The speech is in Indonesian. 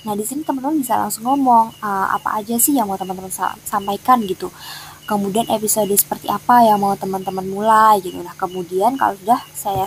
Nah, di sini teman-teman bisa langsung ngomong uh, apa aja sih yang mau teman-teman sampaikan gitu. Kemudian episode seperti apa yang mau teman-teman mulai gitu. Nah, kemudian kalau sudah saya